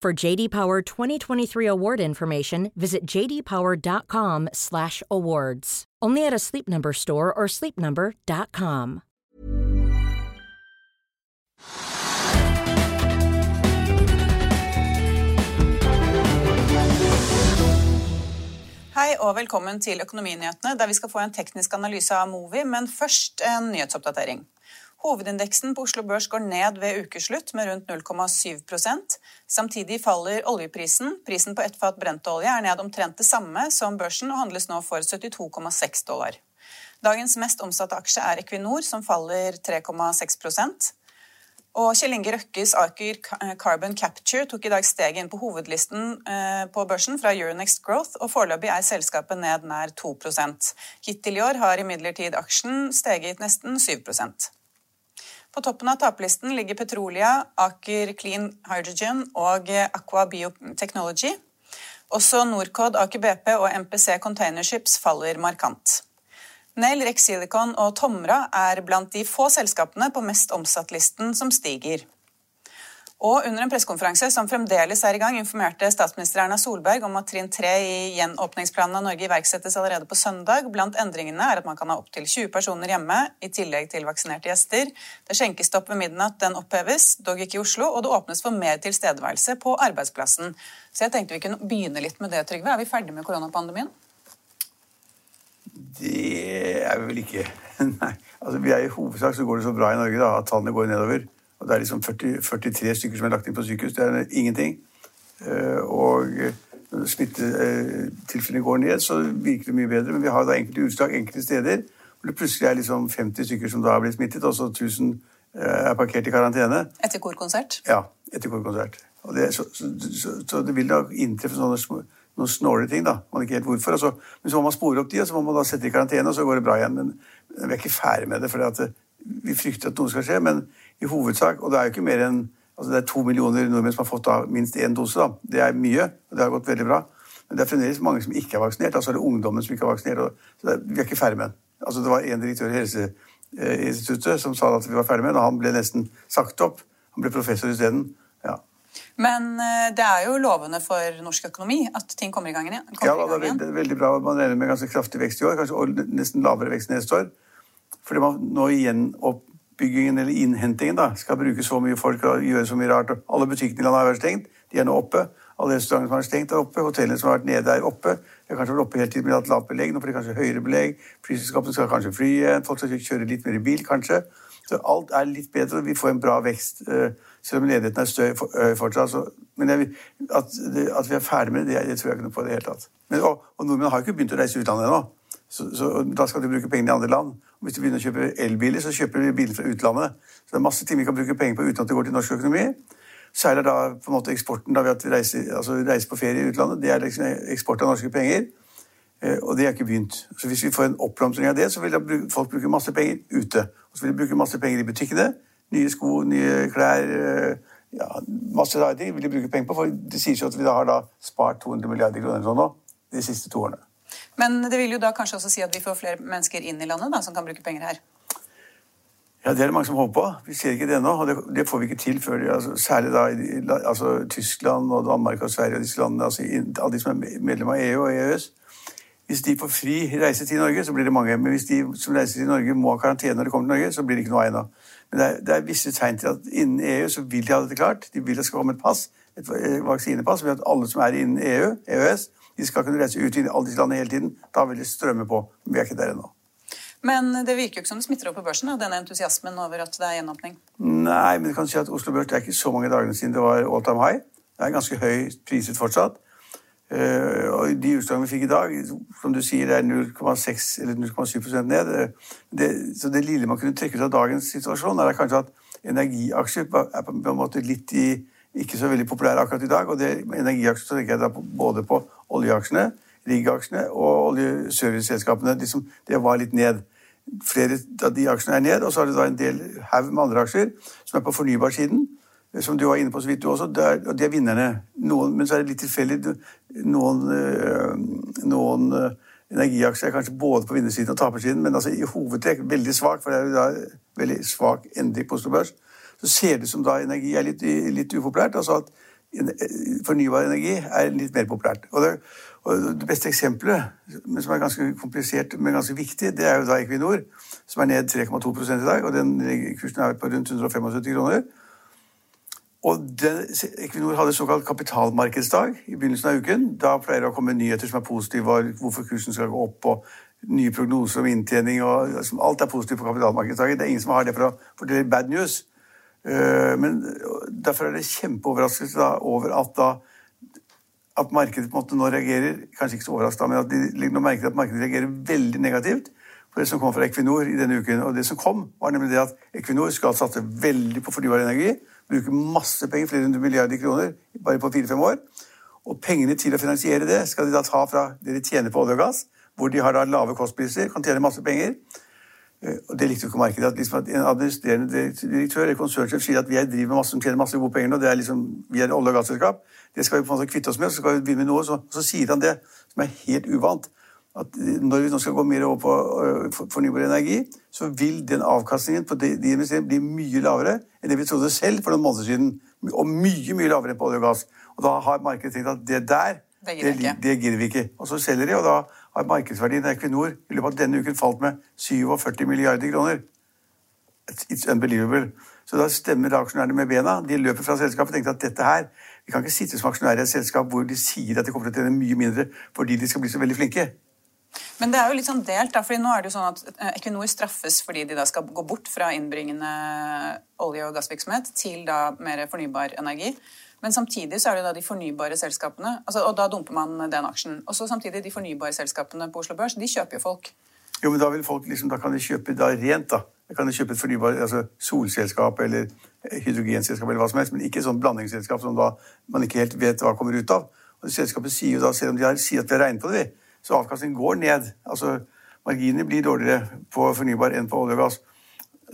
For JD Power 2023 award information, visit jdpower.com/awards. Only at a Sleep Number store or sleepnumber.com. Hei og velkommen til Økonominyhetene, der vi skal få en teknisk analyse av Movi, men først en nyhetsoppdatering. Hovedindeksen på Oslo Børs går ned ved ukeslutt med rundt 0,7% Samtidig faller oljeprisen. Prisen på ett fat brentolje er ned omtrent det samme som børsen og handles nå for 72,6 dollar. Dagens mest omsatte aksje er Equinor, som faller 3,6 og Kjell Inge Røkkes Aker Carbon Capture tok i dag steget inn på hovedlisten på børsen fra Euronext Growth, og foreløpig er selskapet ned nær 2% Hittil i år har imidlertid aksjen steget nesten 7 På toppen av taperlisten ligger Petrolia, Aker Clean Hydrogen og Aqua Biotechnology. Også Norcod, Aker BP og MPC Containerships faller markant. Nail, Rex Silicon og Tomra er blant de få selskapene på mest omsatt-listen som stiger. Og under en pressekonferanse som fremdeles er i gang, informerte statsminister Erna Solberg om at trinn 3 i gjenåpningsplanen av Norge iverksettes allerede på søndag. Blant endringene er at man kan ha opptil 20 personer hjemme, i tillegg til vaksinerte gjester. Det skjenkestopp ved midnatt den oppheves, dog ikke i Oslo, og det åpnes for mer tilstedeværelse på arbeidsplassen. Så jeg tenkte vi kunne begynne litt med det, Trygve. Er vi ferdig med koronapandemien? Det er vi vel ikke. Nei. Altså, vi er I hovedsak så går det så bra i Norge da, at tallene går nedover. Og Det er liksom 40, 43 stykker som er lagt inn på sykehus. Det er ingenting. Uh, og når smittetilfellene går ned, så virker det mye bedre. Men vi har da enkelte utslag enkelte steder hvor det plutselig er liksom 50 stykker som da har blitt smittet, og så 1000 uh, er parkert i karantene. Etter korkonsert? Ja, etter korkonsert. Det, så, så, så, så, det vil da inntreffe sånne små noen snåle ting. da, man ikke helt hvorfor. Altså, men så må man spore opp de, og så må man da sette i karantene, og så går det bra igjen. Men vi er ikke ferdig med det, for eh, vi frykter at noe skal skje. Men i hovedsak, og det er jo ikke mer enn altså Det er to millioner nordmenn som har fått av minst én dose. da, Det er mye, og det har gått veldig bra. Men det er fremdeles mange som ikke er vaksinert. altså det er ungdommen som ikke er vaksinert. Og, så er, vi er ikke ferdig med den. Altså Det var en direktør i Helseinstituttet som sa at vi var ferdig med den, og han ble nesten sagt opp. Han ble professor isteden. Men eh, det er jo lovende for norsk økonomi at ting kommer i gang igjen. ja, det er veldig, veldig bra. Man regner med ganske kraftig vekst i år, kanskje og nesten lavere vekst neste år. Fordi man nå igjen oppbyggingen eller innhentingen da, skal bruke så mye folk og gjøre så mye rart. Alle butikkene i landet har vært stengt. De er nå oppe. Alle restaurantene som har vært stengt, er oppe. Hotellene som har vært nede, er oppe. De har kanskje vært oppe hele tiden, med hatt lavt belegg. Nå får de kanskje høyere belegg. Flyselskapene skal kanskje fly igjen. Folk skal kjøre litt mer i bil, kanskje. Så alt er litt bedre. Vi får en bra vekst. Uh, selv om ledigheten er støy fortsatt. Så, men jeg, at, at, vi er ferdig med det, det tror jeg ikke noe på i det hele tatt. Men, og, og, nordmenn har ikke begynt å reise utlandet ennå. Så, så, da skal de bruke pengene i andre land. Og hvis de begynner å kjøpe elbiler, så kjøper de biler fra utlandet. Så det er masse ting vi kan bruke penger på uten at det går til norsk økonomi. Særlig da på en måte eksporten, da ved at vi reiser, altså, reiser på ferie i utlandet. Det er liksom eksport av norske penger. Eh, og det er ikke begynt. Så hvis vi får en oppblomstring av det, så vil folk bruke masse penger ute. Og så vil de bruke masse penger i butikkene nye sko, nye klær eh, ja, Masse rare ting vil de bruke penger på. For det sies jo at vi da har da spart 200 milliarder kroner sånn nå, de siste to årene. Men det vil jo da kanskje også si at vi får flere mennesker inn i landet da, som kan bruke penger her? Ja, Det er det mange som håper på. Vi ser ikke det ennå. Og det, det, får vi ikke til før altså, Særlig da altså, Tyskland og Danmark og Sverige og disse landene, altså, alle de som er medlem av EU og EØS. Hvis de får fri reise til Norge, så blir det mange. Men hvis de som reiser til Norge må ha karantene når de kommer til Norge, så blir det ikke noe av ennå. Men det er, det er, visse tegn til at innen EU så vil de ha dette klart. De vil det skal komme et pass. et vaksinepass gjør at alle som er innen EU, EØS, de skal kunne reise ut i alle disse landene hele tiden. Da vil det strømme på. Vi er ikke der ennå. Men det virker jo ikke som det smitter opp på børsen, denne entusiasmen over at det er gjenåpning? Nei, men du kan si at Oslo Børs det er ikke så mange dagene siden det var all time high. Det er ganske høy priset fortsatt. Uh, og De utslagene vi fikk i dag, som du sier, er 0,6 eller 0,7% ned. Det, så det lille man kunne trekke ut av dagens situasjon, er kanskje at energiaksjer er på en måte litt i, ikke så veldig populære akkurat i dag. Og det, energiaksjer så tenker jeg da på, både på oljeaksjene, riggaksjene og oljeserviceselskapene. De det var litt ned. Flere av de aksjene er ned, og så er det da en del haug med andre aksjer som er på fornybarsiden som du var inne på så vidt du også, det er, de er vinnerne. Noen, men så er det litt tilfeldig. Noen, øh, noen øh, energiaksjer er kanskje både på vinnersiden og tapersiden, men altså i hovedtrekk veldig svak, for det er jo da veldig svak endring på Oslo Børs. Så ser det ut som da energi er litt, litt upopulært. altså at Fornybar energi er litt mer populært. Og det, og det beste eksempelet, men som er ganske komplisert, men ganske viktig, det er jo da Equinor, som er ned 3,2 i dag. og den Kursen er på rundt 175 kroner. Og den, Equinor hadde såkalt kapitalmarkedsdag i begynnelsen av uken. Da pleier det å komme nyheter som er positive, hvorfor kursen skal gå opp, og nye prognoser om inntjening. og liksom, Alt er positivt på kapitalmarkedsdagen. Det er ingen som har det for å fortelle bad news. Uh, men derfor er det kjempeoverraskelse da, over at, da, at markedet på en måte nå reagerer Kanskje ikke så overrasket, men at de nå merker at markedet reagerer veldig negativt på det som kom fra Equinor i denne uken. Og det som kom, var nemlig det at Equinor skal satse veldig på fornybar energi bruker masse penger, flere hundre milliarder kroner, bare på fire-fem år. Og pengene til å finansiere det skal de da ta fra det de tjener på olje og gass, hvor de har da lave kostpriser, kan tjene masse penger. Eh, og Det likte jo ikke markedet. at liksom En administrerende direktør eller konsernsjef sier at vi driver med masse som tjener masse gode penger nå, det er liksom, vi er et olje- og gasselskap. Det skal vi på en måte kvitte oss med, og så skal vi begynne med noe. Så, så sier han det som er helt uvant at når vi nå skal gå mer over på øh, fornybar energi, så vil den avkastningen på de, investeringene bli mye lavere enn det vi trodde selv for noen måneder siden. Og mye mye lavere enn på olje og gass. Og da har markedet tenkt at det der det, det gidder vi ikke. Og så selger de, og da har markedsverdien av Equinor i løpet av denne uken falt med 47 milliarder kroner. It's unbelievable. Så da stemmer aksjonærene med bena. De løper fra selskapet og tenker at dette her Vi kan ikke sitte som aksjonærer i et selskap hvor de sier at de kommer til å tjene mye mindre fordi de skal bli så veldig flinke. Men det er jo litt sånn delt, da, fordi nå er det jo sånn at eh, Equinor straffes fordi de da skal gå bort fra innbringende olje- og gassvirksomhet til da mer fornybar energi. Men samtidig så er det da de fornybare selskapene, altså, og da dumper man den aksjen. Og så samtidig de fornybare selskapene på Oslo Børs, de kjøper jo folk. Jo, men da vil folk liksom, da kan de kjøpe da rent, da. Da kan de kjøpe et fornybar, altså solselskap eller hydrogenselskap eller hva som helst, men ikke sånn blandingsselskap som da man ikke helt vet hva kommer ut av. Og Selskapet sier jo da, selv om de har, sier at vi har regnet på det, vi, så avkastningen går ned. Altså, Marginene blir dårligere på fornybar enn på olje og gass.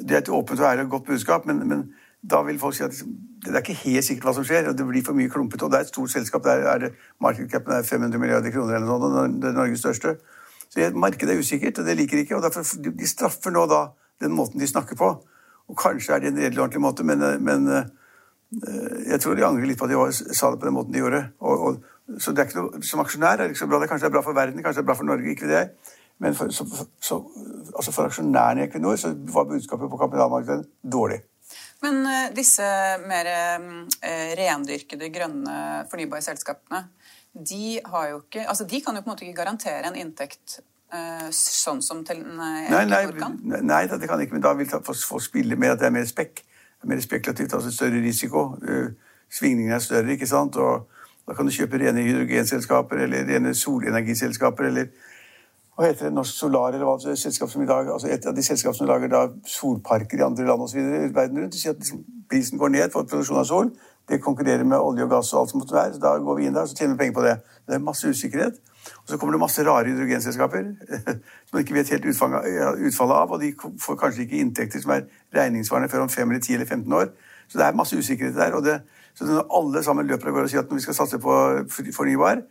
Det er et åpent og ærlig godt budskap, men, men, da vil folk si at det er ikke helt sikkert hva som skjer, og det blir for mye klumpete. Og det er et stort selskap. Der er det markedscapen er 500 milliarder kroner eller noe sånt, det er Norges største. Så Markedet er usikkert, og det liker de ikke. og derfor De straffer nå da den måten de snakker på. Og kanskje er det en redelig ordentlig måte, men, men eh, jeg tror de angrer litt på at de sa det på den måten de gjorde. Og, og så det er ikke noe, Som aksjonær er det ikke så bra. Det kanskje er bra for verden, kanskje det er bra for Norge. ikke det. Men for, så, så, altså for aksjonærene i Equinor så var budskapet på kapitalmarkedet dårlig. Men uh, disse mer uh, rendyrkede, grønne, fornybare selskapene, de, ikke, altså de kan jo på en måte ikke garantere en inntekt uh, sånn som til en nei, nei, nei, det kan ikke, men da vil folk spille mer at det er mer spekk. Mer spekulativt, altså større risiko. Svingningene er større, ikke sant. og da kan du kjøpe rene hydrogenselskaper eller rene solenergiselskaper eller hva heter det, Norsk Solar eller hva det selskap som i dag, altså Et av de selskapene som lager da solparker i andre land osv. verden rundt. Sier at prisen går ned for produksjon av sol. Det konkurrerer med olje og gass og alt som måtte være. så Da går vi inn der og tjener vi penger på det. Det er masse usikkerhet. Og så kommer det masse rare hydrogenselskaper som man ikke vet helt utfallet av. Og de får kanskje ikke inntekter som er regningssvarende før om 5 eller 10 eller 15 år. Så det er masse usikkerhet der. og det så når alle sammen løper av gårde og sier at når vi skal satse på fornybar,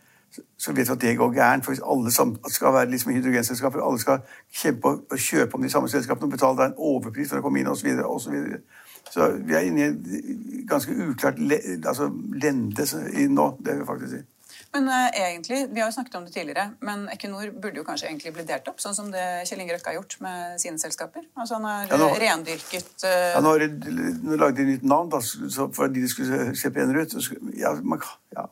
så vet vi at det går gærent. For hvis alle skal være liksom hydrogenselskaper, alle skal kjempe og kjøpe om de samme selskapene og betale deg en overpris for å komme inn osv. Så, så, videre. så vi er inne i et ganske uklart le, altså lende nå, det vil jeg faktisk si. Men uh, egentlig, Vi har jo snakket om det tidligere, men Equinor burde jo kanskje egentlig bli delt opp, sånn som det Kjell Inge Røkke har gjort med sine selskaper. Altså Han har ja, nå, rendyrket uh... ja, Nå har de lagd et nytt navn da, for at de skulle se penere ut. Ja, man, ja.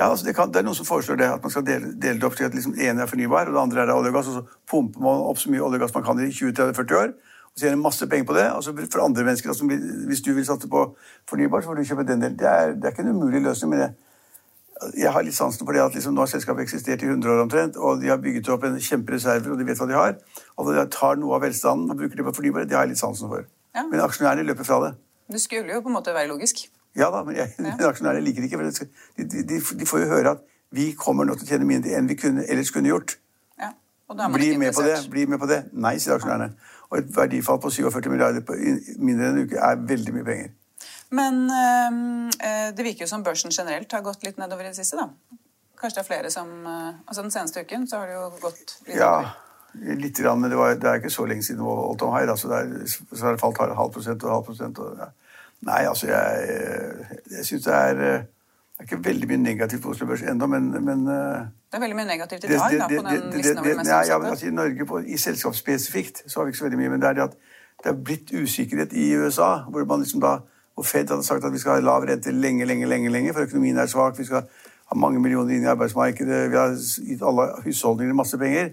ja altså det, kan, det, er noen som foreslår det, at man skal dele, dele det opp til at liksom ene er fornybar, og det andre er olje og gass. Og så pumper man opp så mye olje og gass man kan i 20-40 år. Og så tjener masse penger på det. Altså for andre mennesker, altså, Hvis du vil satse på fornybar, så får du kjøpe den delen. Det er, det er ikke en umulig løsning. med det jeg har litt sansen for det at liksom, nå har selskapet eksistert i 100 år omtrent, og de har bygget opp en kjempereserver, og de vet hva de har. Og de tar noe av velstanden og bruker det på fornybare. Det har jeg litt sansen for. Ja. Men aksjonærene løper fra det. Det skulle jo på en måte være logisk. Ja da, men, jeg, ja. men aksjonærene liker det ikke. For de, de, de, de, får jo høre at vi kommer nå til å tjene mindre enn vi kunne, ellers kunne gjort. Ja. Bli med på det. Bli med på det. Nei, sier aksjonærene. Og et verdifall på 47 milliarder på mindre enn en uke er veldig mye penger. Men øh, det virker jo som børsen generelt har gått litt nedover i det siste, da. Kanskje det er flere som øh, Altså den seneste uken så har det jo gått litt ja, nedover. Litt, grann, men det, var, det, er ikke så lenge siden det var holdt om high. Da, så har det falt halv prosent og halv prosent. Og, ja. Nei, altså jeg, jeg syns det er det er ikke veldig mye negativt på Oslo Børs ennå, men, men, Det er veldig mye negativt i dag, da, på den listen over det mest utsatte? Ja, men altså, I Norge, på, i selskap spesifikt, så har vi ikke så veldig mye. Men det er det at det er blitt usikkerhet i USA, hvor man liksom da og Fed hadde sagt at vi skal ha lav rente lenge, lenge, lenge, lenge, for økonomien er svak. Vi skal ha mange millioner inn i arbeidsmarkedet. Vi har gitt alle husholdninger masse penger.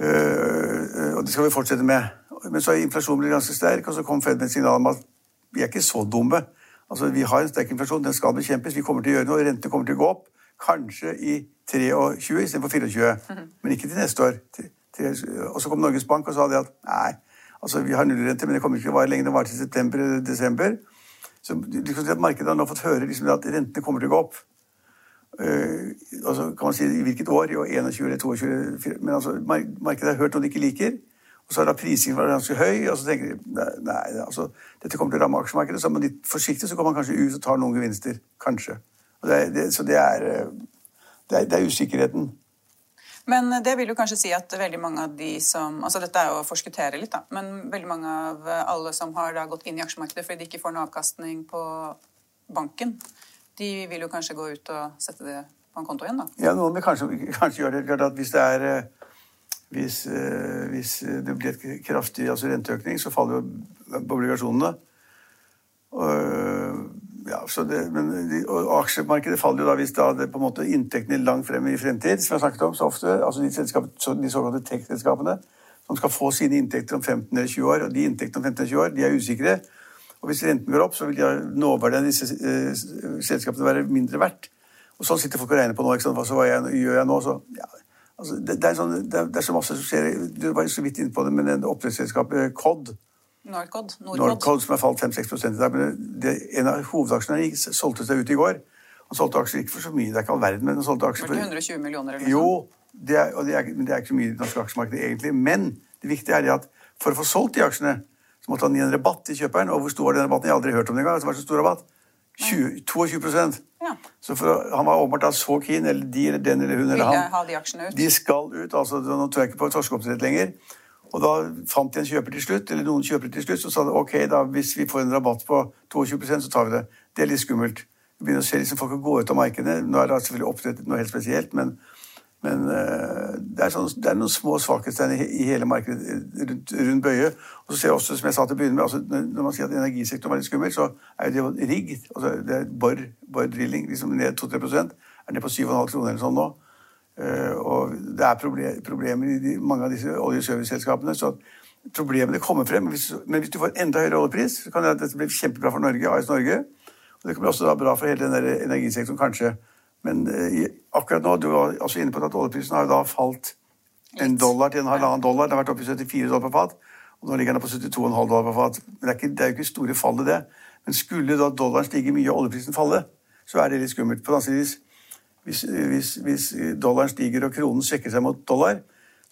Uh, og det skal vi fortsette med. Men så har inflasjonen blitt ganske sterk, og så kom Fed med et signal om at vi er ikke så dumme. Altså, Vi har en sterk inflasjon, den skal bekjempes. Vi kommer til å gjøre noe. Rentene kommer til å gå opp. Kanskje i 23 istedenfor 24. Mm -hmm. Men ikke til neste år. Og så kom Norges Bank og sa det at nei, Altså, Vi har nullrente, men det kommer ikke til å vare lenge. Det varer til september-desember. Så at Markedet har nå fått høre liksom, at rentene kommer til å gå opp. Uh, altså, kan man si I hvilket år? Jo, 21 eller 22? Men altså, markedet har hørt noe de ikke liker. Og så har da prisingen vært ganske høy. og så tenker de nei, altså, dette kommer til å ramme aksjemarkedet. Så er man litt forsiktig, så går man kanskje ut og tar noen gevinster. Kanskje. Det, det, så det er, eh, det er, det er usikkerheten. Men det vil jo kanskje si at veldig mange av de som altså Dette er jo å forskuttere litt, da. Men veldig mange av alle som har da gått inn i aksjemarkedet fordi de ikke får noe avkastning på banken, de vil jo kanskje gå ut og sette det på en konto igjen, da? Ja, noen vil kanskje, kanskje gjøre det. at Hvis det er eh, hvis, eh, hvis det blir et kraftig altså renteøkning, så faller jo obligasjonene. Og, det, men, og aksjemarkedet faller jo da hvis da det på en måte inntektene langt frem i fremtid, som jeg snakket om så ofte, altså de, så de såkalte tech-selskapene, som skal få sine inntekter om 15 eller 20 år, og de inntektene om 15 eller 20 år, de er usikre. Og hvis renten går opp, så vil de nåverdien av disse uh, selskapene være mindre verdt. Og sånn sitter folk og regner på nå. ikke sant? Hva jeg, gjør jeg nå? Så, ja, altså, det, det, er sånn, det, er, det, er så masse som skjer. Du var jo så vidt inne på det, men oppdrettsselskapet Cod Norcod. Norcod som har falt 5-6 i dag. Men det, en av hovedaksjene solgte seg ut i går. Han solgte aksjer ikke for så mye, det er ikke all verden, men han solgte aksjer for 120 millioner eller noe Jo, det er, det er, det er ikke så mye i det norske aksjemarkedet egentlig. Men det viktige er at for å få solgt de aksjene, så måtte han gi en rabatt til kjøperen. Og hvor stor var den rabatten? Jeg har aldri hørt om det engang. Altså, det var så stor rabatt. 20, 22 ja. Så for, Han var åpenbart så keen, eller de eller den eller hun eller han. De, de skal ut. altså Nå tror jeg ikke på torskeoppdrett lenger. Og da fant de en kjøper til slutt, eller noen kjøpere til slutt, som sa ok, da, hvis vi får en rabatt på 22% så tar vi det. Det er litt skummelt. Vi begynner å se liksom folk gå ut av markedet. Nå er det selvfølgelig opprettet noe helt spesielt, men, men uh, det, er sånn, det, er noen små svakhetstegn i, i, hele markedet rundt, rundt, Bøye. Og så ser jeg også, som jeg sa til å begynne med, altså, når man sier at energisektoren var litt skummel, så er det jo rigg. Altså, det er bor, bor drilling, liksom ned 2-3 er ned på 7,5 kroner eller sånn nå. Eh, og det er problemer i mange av disse oljeserviceselskapene. Så problemene kommer frem. Men hvis, men hvis, du får enda høyere oljepris, så kan det, dette bli kjempebra for Norge, AS Norge. Og det kan bli også bra for hele den der energisektoren, kanskje. Men uh, akkurat nå, du var også inne på at oljeprisen har da falt en dollar til en halvannen dollar. Den har vært oppe i 74 dollar på fat. Og nå ligger den på 72,5 dollar på fat. Men det er, ikke, det er jo ikke store fallet, det. Men skulle da dollaren stige mye og oljeprisen falle, så er det litt skummelt. På den annen side hvis, hvis, hvis, dollaren stiger og kronen svekker seg mot dollar,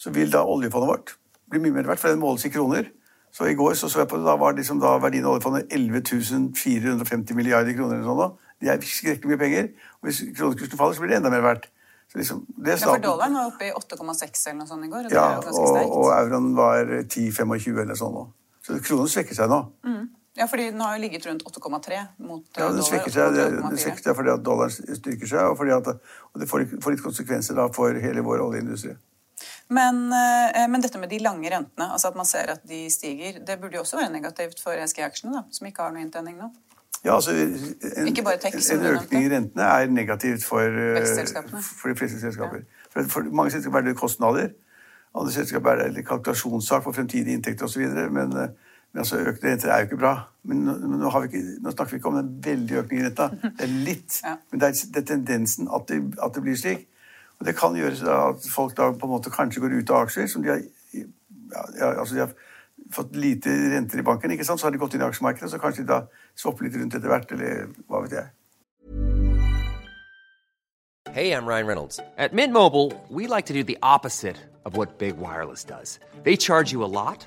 så vil da oljefondet vårt bli mye mer verdt, for den måles i kroner. Så i går så, så jeg på det, da var liksom da verdien av oljefondet 11 450 milliarder kroner. eller sånn Det er skrekkelig mye penger. Og hvis kronekursen faller, så blir det enda mer verdt. Så liksom, det ja, for dollaren var oppe i 8,6 eller noe sånt i går. Og ja, og, og, euroen var 10-25 eller sånn nå. Så kronen svekker seg nå. Mm. Ja, fordi den har jo ligget rundt 8,3 mot ja, dollar. Det svekker seg, det, det svekker seg fordi at dollaren styrker seg, og, fordi at, og det får, får litt konsekvenser da for hele vår oljeindustri. Men, men, dette med de lange rentene, altså at man ser at de stiger, det burde jo også være negativt for SG-aksjene, som ikke har noe inntjening nå? Ja, altså En, text, en økning i rentene er negativt for, for de fleste selskaper. Ja. For, for, mange selskaper er det kostnader. Andre selskaper er det kalkulasjonssak for fremtidige inntekter osv. Men, men altså, økte renter er jo ikke bra. Men nå, nå, ikke, nå, snakker vi ikke om den veldige økningen i renta. Det er litt. Ja. Men det er, det er tendensen at det, at det, blir slik. Og det kan gjøre at folk da på en måte kanskje går ut av aksjer som de har ja, altså de har fått lite renter i banken, ikke sant? så har de gått inn i aksjemarkedet, så kanskje de da swapper litt rundt etter hvert, eller hva vet jeg. Hey, I'm Ryan Reynolds. At Mint Mobile, we like to do the opposite of what Big Wireless does. They charge you a lot,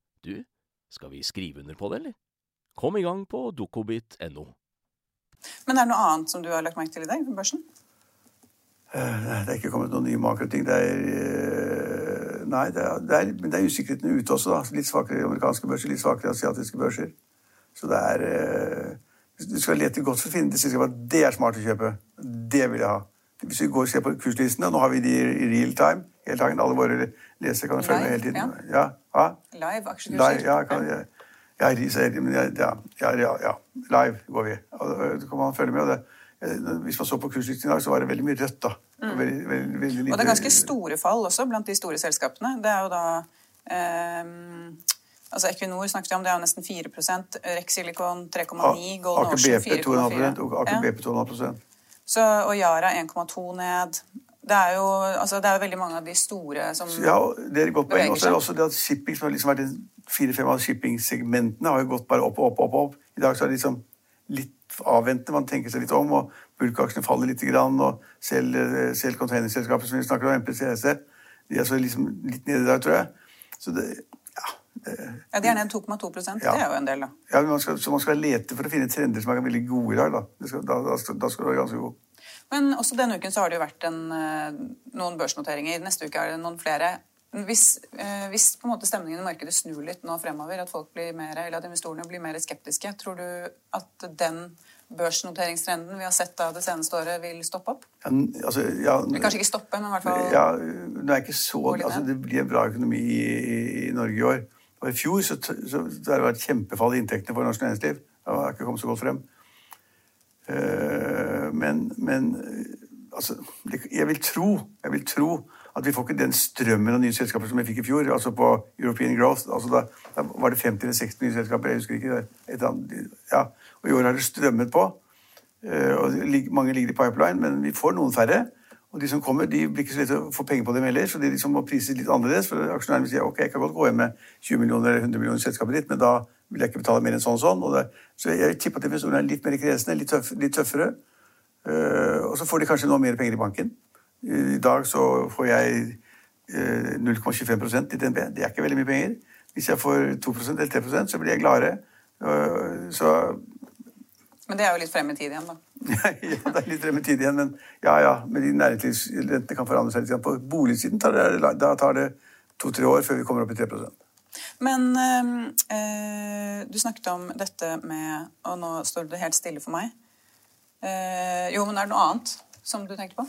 du, skal vi skrive under på det, eller? Kom i gang på dokobit.no. Men er det noe annet som du har lagt merke til i dag på børsen? Nei, det er ikke kommet noen nye makroting. Det er uh Nei, det er, det er, men det er usikkerheten ute også. da. Litt svakere amerikanske børser, litt svakere asiatiske børser. Så det er eh, Du skal lete godt for å finne det selskapet det er smart å kjøpe. Det vil jeg ha. Hvis vi går og ser på kurslistene, nå har vi de i real time hele dagen. Alle våre lesere kan følge med hele tiden. Ja. Ja, Live aksjekurser. ja, kan, ja, ja, ja, ja, Live går vi. Og, kan man følge med. det hvis man så på kurslisten i dag, så var det veldig mye rødt. da. Mm. Veldig, veldig, veldig. Og det er ganske store fall også blant de store selskapene. Det er jo da eh, altså Equinor snakket om, det er jo nesten 4 Rex Silicon 3,9 Golden Ocean 4,4 Aker BP 2,5% så, Og Yara 1,2 ned. Det er, jo, altså, det er veldig mange av de store som Ja, det er et godt poeng. Også, er det også det at shipping, som har liksom vært fire-fem av shippingsegmentene, har jo gått bare opp og opp, opp, opp. I dag så er det liksom litt avventende. man tenker seg litt om, og bulkaksjene faller litt. Grann, og selv, eh, selv containerselskapet som vi snakker om, MPCC, de er så liksom litt nede der, tror jeg. Så det, ja, ja, De er ned 2,2 ja. Det er jo en del, da. Ja, man skal, Så man skal lete for å finne trender som er veldig gode i dag. Da, da, da, da skal du være ganske god. Men også denne uken så har det jo vært en, eh, noen børsnoteringer. Neste uke er det noen flere. Hvis, eh, hvis, på en måte stemningen i markedet snur litt nå fremover, at folk blir mer, eller at investorene blir mer skeptiske, tror du at den børsnoteringstrenden vi har sett da det seneste året, vil stoppe opp? Ja, altså, ja, kanskje ikke stoppe, men i hvert fall ja, Det er ikke så, altså, det blir en bra økonomi i, i Norge i år. Og I fjor så, så, så det har det vært kjempefall i inntektene for norsk næringsliv. Det har ikke kommet så godt frem. Uh, men, men altså, jeg vil tro, jeg vil tro at vi får ikke den strømmen av nye selskaper som vi fikk i fjor. altså På European Growth. altså Da, da var det 50 eller 60 nye selskaper. jeg husker ikke. Et annet, ja, og I år har det strømmet på. Eh, og Mange ligger i pipeline, men vi får noen færre. Og de som kommer, de blir ikke så lett å få penger på dem heller, så de liksom må prises litt annerledes. For aksjonærene vil si ok, jeg kan godt gå hjem med 20 millioner eller 100 millioner i selskapet ditt, men da vil jeg ikke betale mer enn sånn og sånn. Og det, så jeg tipper at investorene er litt mer kresne, litt, tøff, litt tøffere. Uh, og så får de kanskje noe mer penger i banken. I dag så får jeg 0,25 eh, i DNB. Det er ikke veldig mye penger. Hvis jeg får 2 eller 3% så blir jeg gladere. Eh, så Men det er jo litt frem i tid igjen, da. ja, det er litt frem i tid igjen, men ja, ja. Men de næringslivsrentene kan forandre seg litt. På boligsiden tar det, da tar det to-tre år før vi kommer opp i 3% Men øh, du snakket om dette med Og nå står det helt stille for meg. Uh, jo, men er det noe annet som du tenkte på?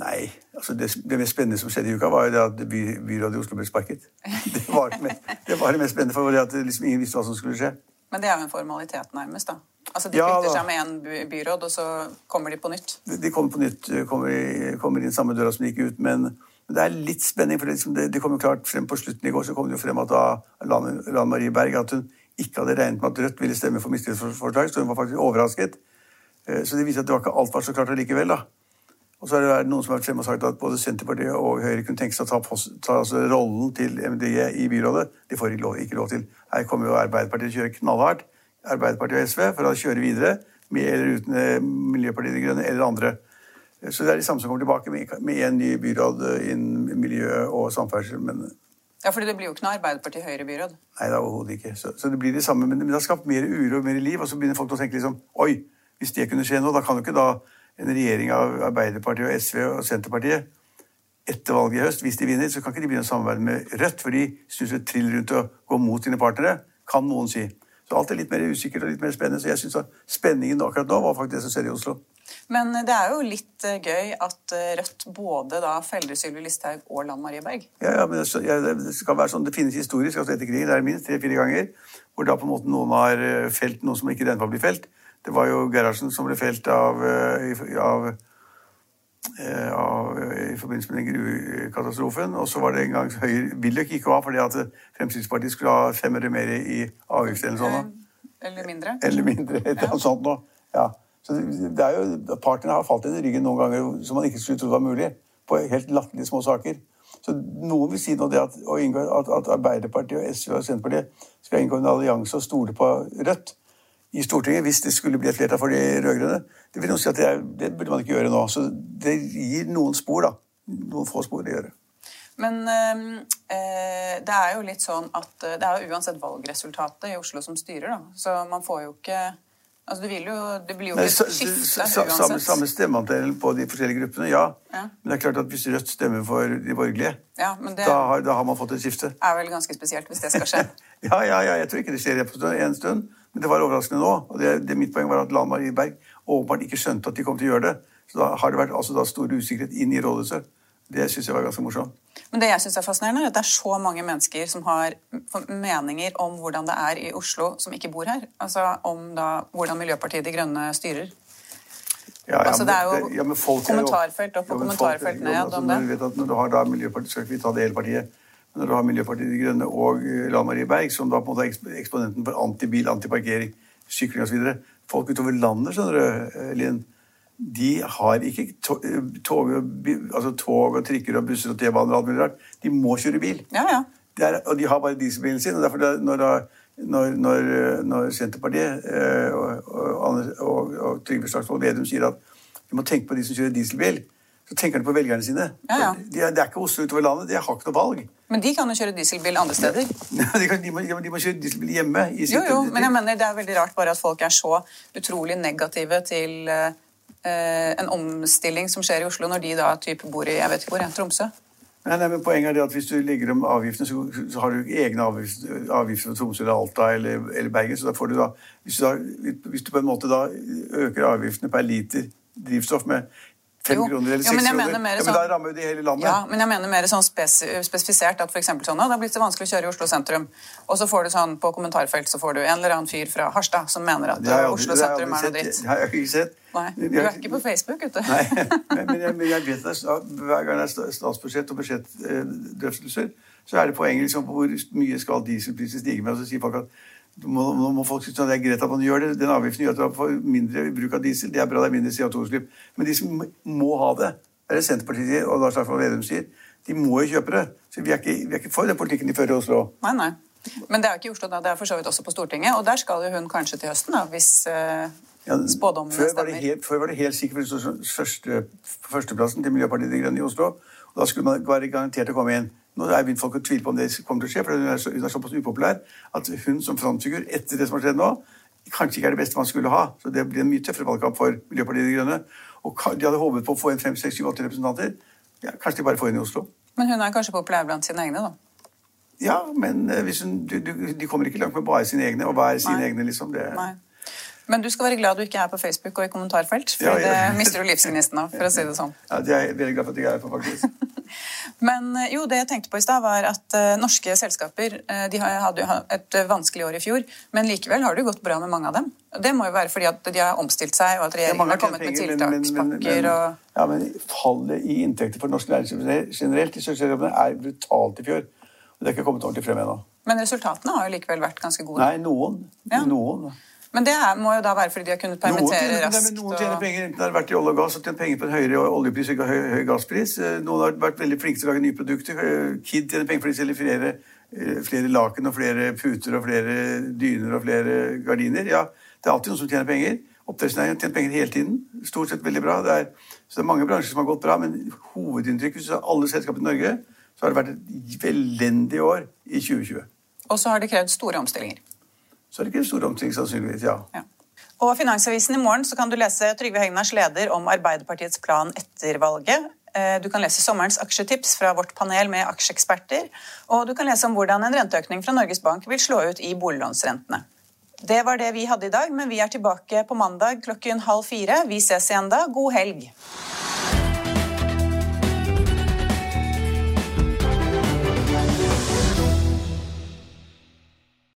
Nei. altså Det, det mest spennende som skjedde i uka, var jo det at by, byrådet i Oslo ble sparket. Det var det mest, det var det mest spennende, for det at liksom ingen visste hva som skulle skje. Men det er jo en formalitet, nærmest? da. Altså De ja, kvitter seg med én byråd, og så kommer de på nytt? De kommer på nytt, kommer, kommer inn samme døra som de gikk ut. Men, men det er litt spenning, for det, liksom, det, det kom jo klart frem på slutten i går så kom det jo frem at da Lan Marie Berg at hun ikke hadde regnet med at Rødt ville stemme for mistillitsforslag, så hun var faktisk overrasket. Eh, så det viser at det var ikke alt var så klart allikevel. da. Og så er det noen som har vært og sagt at både Senterpartiet og Høyre kunne tenke seg å ta, ta altså rollen til MDG i byrådet. De får ikke lov, ikke lov til. Her kommer jo Arbeiderpartiet til å kjøre knallhardt. Arbeiderpartiet og SV for å kjøre videre med eller uten eh, Miljøpartiet De Grønne eller andre. Så det er de samme som kommer tilbake med en ny byråd innen miljø og samferdsel. men... Ja, fordi det blir jo ikke noe Arbeiderparti-Høyre-byråd. Nei, det er overhodet ikke. Så, så, det blir det samme, men, men det har skapt mer uro og mer liv. Og så begynner folk å tenke liksom Oi, hvis det kunne skje nå, da kan jo ikke da en regjering av Arbeiderpartiet og SV og Senterpartiet etter valget i høst, hvis de vinner, så kan ikke de begynne å samarbeide med Rødt, for de syns et trill rundt å gå mot sine partnere, kan noen si. Så alt er litt mer usikkert og litt mer spennende. Så jeg syns spenningen akkurat nå var faktisk det som skjedde i Oslo. Men det er jo litt eh, gøy at eh, Rødt både da feller Sylvi Listhaug og Lan Marie Berg. Ja, ja, men det, ja, det, skal være sånn, det finnes historisk altså etter krigen, det er minst tre-fire ganger, hvor da på en måte noen har eh, felt noen som ikke regnet med å felt. Det var jo Gerhardsen som ble felt av, eh, av, eh, av, i forbindelse med den gruvekatastrofen. Og så var det en gang Høyre Willoch gikk av fordi at Fremskrittspartiet skulle ha fem øre mer i avgift eller sånn. Eller mindre. Eller mindre, et eller annet sånt noe. Ja. Så det er jo, Partnerne har falt inn i ryggen noen ganger som man ikke skulle tro var mulig. På helt latterlige små saker. Så Noen vil si nå det at, at Arbeiderpartiet og SV og Senterpartiet skal inngå en allianse og stole på Rødt i Stortinget hvis det skulle bli et flertall for de rød-grønne. Det vil si at det, er, det, burde man ikke gjøre nå. Så det gir noen spor, da. Noen få spor det gjør. Men eh, det er jo litt sånn at det er jo uansett valgresultatet i Oslo som styrer, da. Så man får jo ikke Altså, det, jo, det blir jo ikke et skifte uansett. Samme, samme stemmeandelen på de forskjellige gruppene, ja. ja. Men det er klart at hvis Rødt stemmer for de borgerlige, ja, det, da, har, da, har, man fått et skifte. Det er vel ganske spesielt hvis det skal skje. ja, ja, ja, jeg tror ikke det skjer en stund. Men det var overraskende nå. og det, det Mitt poeng var at Lan Marie Berg åpenbart ikke skjønte at de kom til å gjøre det. Så da har det vært altså, da stor usikkerhet inn i rådhuset. Det syns jeg var ganske morsomt. Men det jeg synes er fascinerende, er at det er så mange mennesker som har meninger om hvordan det er i Oslo, som ikke bor her. Altså om da, hvordan Miljøpartiet De Grønne styrer. Ja, ja, altså, det er jo ja, kommentarfelt opp og kommentarfelt ned altså, om det. Når, når du har da Miljøpartiet, skal ikke vi ta det hele partiet, når du har Miljøpartiet De Grønne og eh, Lan Marie Berg, som da på en måte er eksponenten for antibil, antiparkering, sykling osv. Folk utover landet, skjønner du, eh, Linn, de har ikke tog, tog, altså tog og trikker og busser og T-baner og alt mulig rart. De må kjøre bil. Ja, ja. Er, og de har bare dieselbilen sin. og derfor det, når, når, når, når, Senterpartiet eh, og, og, og, og Trygve Slagsvold Vedum sier at vi må tenke på de som kjører dieselbil, så tenker de på velgerne sine. Ja, ja. Det er ikke Oslo utover landet. De har ikke noe valg. Men de kan jo kjøre dieselbil andre steder. de, kan, de, må, de, må, kjøre dieselbil hjemme. jo, jo, men jeg mener det er veldig rart bare at folk er så utrolig negative til uh, en omstilling som skjer i Oslo, når de da type bor i jeg vet ikke hvor, Tromsø. Nei, nei, men Poenget er det at hvis du legger om avgiftene, så, så har du egne avgifter, avgifter for Tromsø eller Alta eller, eller, Bergen. så da får du da hvis, du da hvis du på en måte da øker avgiftene per liter drivstoff med fem kroner eller seks kroner. Ja, men da rammer jo det hele landet. Ja, men jeg mener mer sånn spesifisert at for sånn, det har blitt så vanskelig å kjøre i Oslo sentrum. Og så får du sånn på kommentarfelt så får du en eller annen fyr fra Harstad som mener at aldri, Oslo sentrum er noe dritt. Det har jeg ikke sett. Nei, Du er ikke på Facebook, vet du. Nei, men, men, jeg, men jeg, vet at hver gang det er statsbudsjett og budsjettdrøftelser, så er det poenget liksom, på hvor mye skal dieselprisen stige med. Og så sier folk at må, nå må folk synes det er greit at man gjør det. Den avgiften gjør at man får mindre bruk av diesel. Det er bra, det er mindre CO2-utslipp. Men de som må ha det, er det Senterpartiet og Lars Arvold Vedum sier, de må jo kjøpe det. Så vi er ikke, vi er ikke for den politikken de fører i Oslo. Nei, nei. Men det er jo ikke i Oslo, da. Det er for så vidt også på Stortinget. Og der skal jo hun kanskje til høsten, da, hvis uh, ja, spådommene stemmer. Helt, før var det helt sikkert første, førsteplassen til Miljøpartiet De Grønne i Oslo. Og da skulle man være garantert å komme inn. Nå er begynt folk å tvile på om det kommer til å skje, for hun er, så, hun er såpass upopulær at hun som frontfigur etter det som har skjedd nå, kanskje ikke er det beste man skulle ha. Så det blir en mye tøffere valgkamp for Miljøpartiet De Grønne. Og de hadde håpet på å få en fem, seks, syv, åtte representanter. Ja, kanskje de bare får inn i Oslo. Men hun er kanskje populær blant sine egne, da? Ja, men eh, hun, du, du, de kommer ikke langt med bare sine egne, og være sine Nei. egne, liksom. Det, Nei. Men du skal være glad du ikke er på Facebook og i kommentarfelt, for Ja, ja. det mister du livsgnisten av, for å si det sånn. ja, det er jeg veldig glad for at jeg er på, faktisk. Men eh, jo, det jeg tenkte på i stad, var at eh, norske selskaper eh, de hadde jo et vanskelig år i fjor, men likevel har det jo gått bra med mange av dem. Det må jo være fordi at de har omstilt seg, og at regjeringen har kommet med penger, men- tiltakspakker og Ja, men fallet i inntekter for norske næringsliv generelt i selskapene er brutalt i fjor. Og det er ikke kommet ordentlig frem ennå. Men resultatene har jo likevel vært ganske gode. Nei, noen. Ja. Noen. Men det er, må jo da være fordi de har kunnet Noen permittere tjener, raskt. noen tjener og... penger, enten har vært i olje og gass og tjent penger på en høyere oljepris og høy, høy gasspris. Eh, Noen har vært veldig flinke til å lage nye produkter. Eh, Kid tjener penger fordi de selger flere, eh, flere laken og flere puter og flere dyner og flere gardiner. Ja, det er alltid noen som tjener penger. Oppdrettsnæringen har tjent penger hele tiden. Stort sett veldig bra. Det er, så det er mange bransjer som har gått bra, men hovedinntrykk hvis du har alle selskaper i Norge, så har det vært et elendig år i 2020. og så har det krevd store omstillinger. Så er det ikke en stor omstilling, sannsynligvis. ja. Ja. Og Finansavisen i morgen så kan du lese Trygve Hegnars leder om Arbeiderpartiets plan etter valget. Eh, Du kan lese sommerens aksjetips fra vårt panel med aksjeeksperter. Og du kan lese om hvordan en renteøkning fra Norges Bank vil slå ut i boliglånsrentene. Det var det vi hadde i dag, men vi er tilbake på mandag klokken halv fire. Vi ses igjen da. God helg.